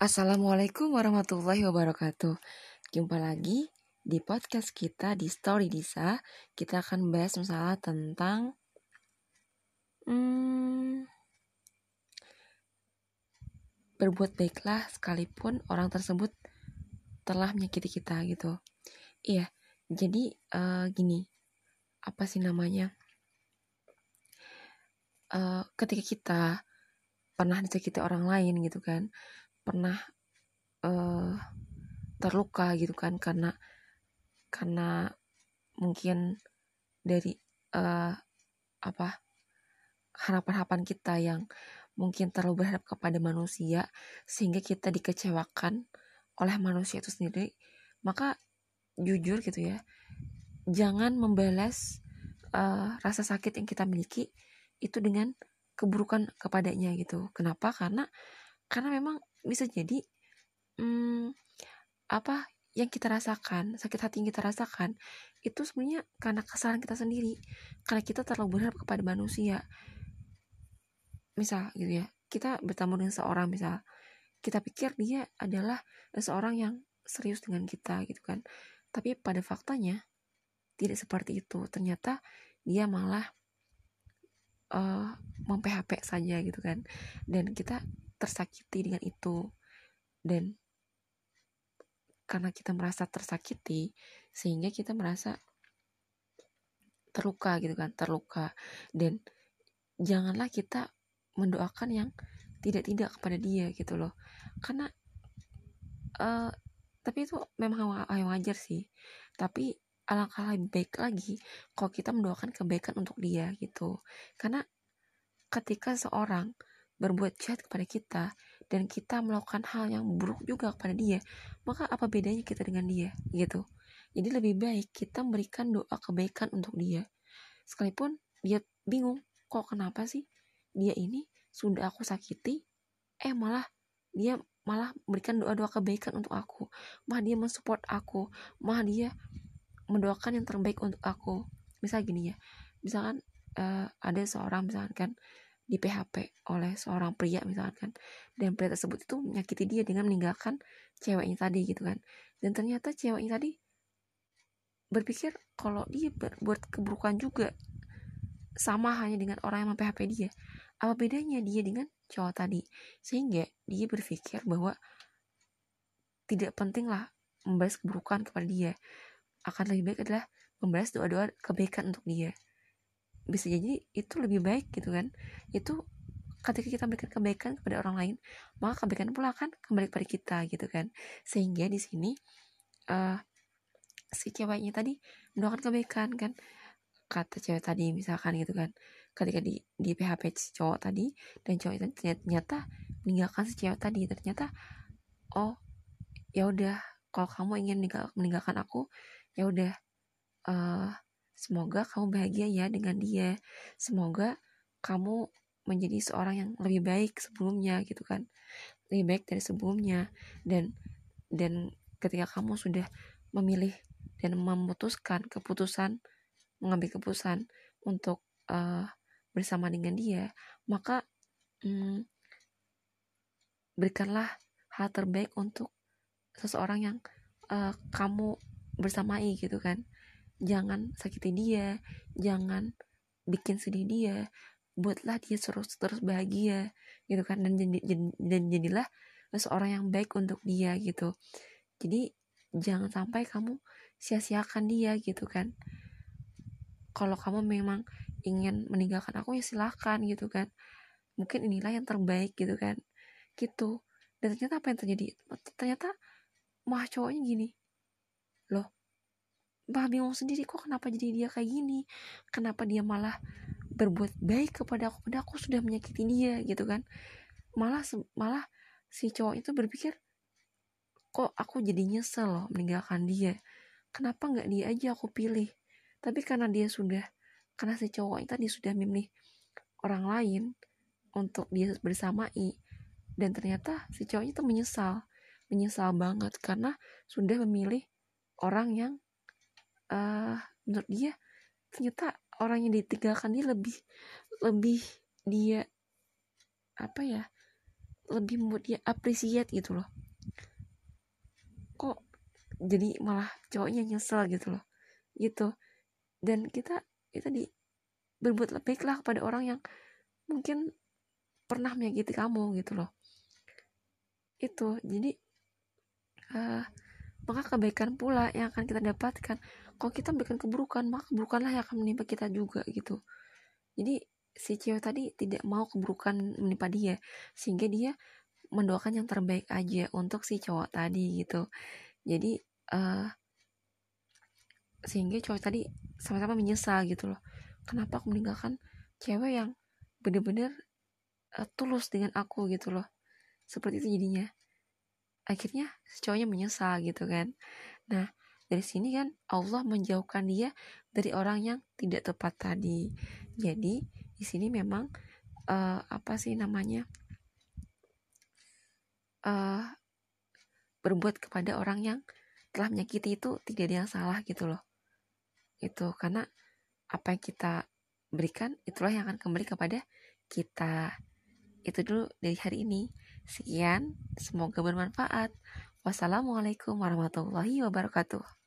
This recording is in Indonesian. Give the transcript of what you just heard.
Assalamualaikum warahmatullahi wabarakatuh. Jumpa lagi di podcast kita di Story Disa. Kita akan bahas masalah tentang hmm, berbuat baiklah sekalipun orang tersebut telah menyakiti kita gitu. Iya, jadi uh, gini, apa sih namanya? Uh, ketika kita pernah disakiti orang lain gitu kan, pernah uh, terluka gitu kan karena karena mungkin dari uh, apa harapan-harapan kita yang mungkin terlalu berharap kepada manusia sehingga kita dikecewakan oleh manusia itu sendiri maka jujur gitu ya jangan membalas uh, rasa sakit yang kita miliki itu dengan keburukan kepadanya gitu. Kenapa? Karena karena memang bisa jadi hmm, apa yang kita rasakan sakit hati yang kita rasakan itu sebenarnya karena kesalahan kita sendiri. Karena kita terlalu berharap kepada manusia. Misal gitu ya kita bertemu dengan seorang misal kita pikir dia adalah seorang yang serius dengan kita gitu kan. Tapi pada faktanya tidak seperti itu. Ternyata dia malah uh, mem-PHP saja gitu kan. Dan kita tersakiti dengan itu. Dan karena kita merasa tersakiti sehingga kita merasa terluka gitu kan terluka. Dan janganlah kita mendoakan yang tidak-tidak kepada dia gitu loh. Karena uh, tapi itu memang yang wajar sih. Tapi alangkah lebih baik lagi kalau kita mendoakan kebaikan untuk dia gitu. Karena ketika seorang berbuat jahat kepada kita dan kita melakukan hal yang buruk juga kepada dia, maka apa bedanya kita dengan dia gitu. Jadi lebih baik kita memberikan doa kebaikan untuk dia. Sekalipun dia bingung, kok kenapa sih dia ini sudah aku sakiti, eh malah dia malah memberikan doa-doa kebaikan untuk aku. Malah dia mensupport aku, malah dia mendoakan yang terbaik untuk aku. Misal gini ya, misalkan uh, ada seorang misalkan kan di PHP oleh seorang pria misalkan dan pria tersebut itu menyakiti dia dengan meninggalkan ceweknya tadi gitu kan. Dan ternyata ceweknya tadi berpikir kalau dia berbuat keburukan juga. Sama hanya dengan orang yang mem-PHP dia. Apa bedanya dia dengan cowok tadi? Sehingga dia berpikir bahwa tidak pentinglah membalas keburukan kepada dia. Akan lebih baik adalah membalas doa-doa kebaikan untuk dia bisa jadi itu lebih baik gitu kan. Itu ketika kita memberikan kebaikan kepada orang lain maka kebaikan pula akan kembali kepada kita gitu kan. Sehingga di sini uh, si ceweknya tadi mendoakan kebaikan kan. Kata cewek tadi misalkan gitu kan. Ketika di di PHP cowok tadi dan cowok itu ternyata, meninggalkan si cewek tadi ternyata oh ya udah kalau kamu ingin meninggal, meninggalkan aku ya udah uh, Semoga kamu bahagia ya dengan dia. Semoga kamu menjadi seorang yang lebih baik sebelumnya gitu kan. Lebih baik dari sebelumnya dan dan ketika kamu sudah memilih dan memutuskan keputusan mengambil keputusan untuk uh, bersama dengan dia, maka hmm, berikanlah hal terbaik untuk seseorang yang uh, kamu bersamai gitu kan jangan sakiti dia. Jangan bikin sedih dia. Buatlah dia terus terus bahagia gitu kan. Dan dan jadilah seorang yang baik untuk dia gitu. Jadi jangan sampai kamu sia-siakan dia gitu kan. Kalau kamu memang ingin meninggalkan aku ya silahkan gitu kan. Mungkin inilah yang terbaik gitu kan. Gitu. Dan ternyata apa yang terjadi? Ternyata mah cowoknya gini. Loh bah bingung sendiri kok kenapa jadi dia kayak gini? Kenapa dia malah berbuat baik kepada aku padahal aku sudah menyakiti dia gitu kan. Malah malah si cowok itu berpikir kok aku jadi nyesel loh meninggalkan dia? Kenapa nggak dia aja aku pilih? Tapi karena dia sudah karena si cowok itu tadi sudah memilih orang lain untuk dia bersamai dan ternyata si cowoknya itu menyesal menyesal banget karena sudah memilih orang yang uh, menurut dia ternyata orang yang ditinggalkan dia lebih lebih dia apa ya lebih membuat dia appreciate gitu loh. Kok jadi malah cowoknya nyesel gitu loh. Gitu. Dan kita itu di berbuat lebih lah kepada orang yang mungkin pernah menyakiti kamu gitu loh. Itu. Jadi uh, maka kebaikan pula yang akan kita dapatkan? Kalau kita memberikan keburukan maka keburukanlah yang akan menimpa kita juga gitu. Jadi si cewek tadi tidak mau keburukan menimpa dia sehingga dia mendoakan yang terbaik aja untuk si cowok tadi gitu. Jadi uh, sehingga cowok tadi sama-sama menyesal gitu loh. Kenapa aku meninggalkan cewek yang bener-bener uh, tulus dengan aku gitu loh. Seperti itu jadinya akhirnya cowoknya menyesal gitu kan. Nah dari sini kan Allah menjauhkan dia dari orang yang tidak tepat tadi. Jadi di sini memang uh, apa sih namanya uh, berbuat kepada orang yang telah menyakiti itu tidak ada yang salah gitu loh. Itu karena apa yang kita berikan itulah yang akan kembali kepada kita. Itu dulu dari hari ini sekian semoga bermanfaat. Wassalamualaikum warahmatullahi wabarakatuh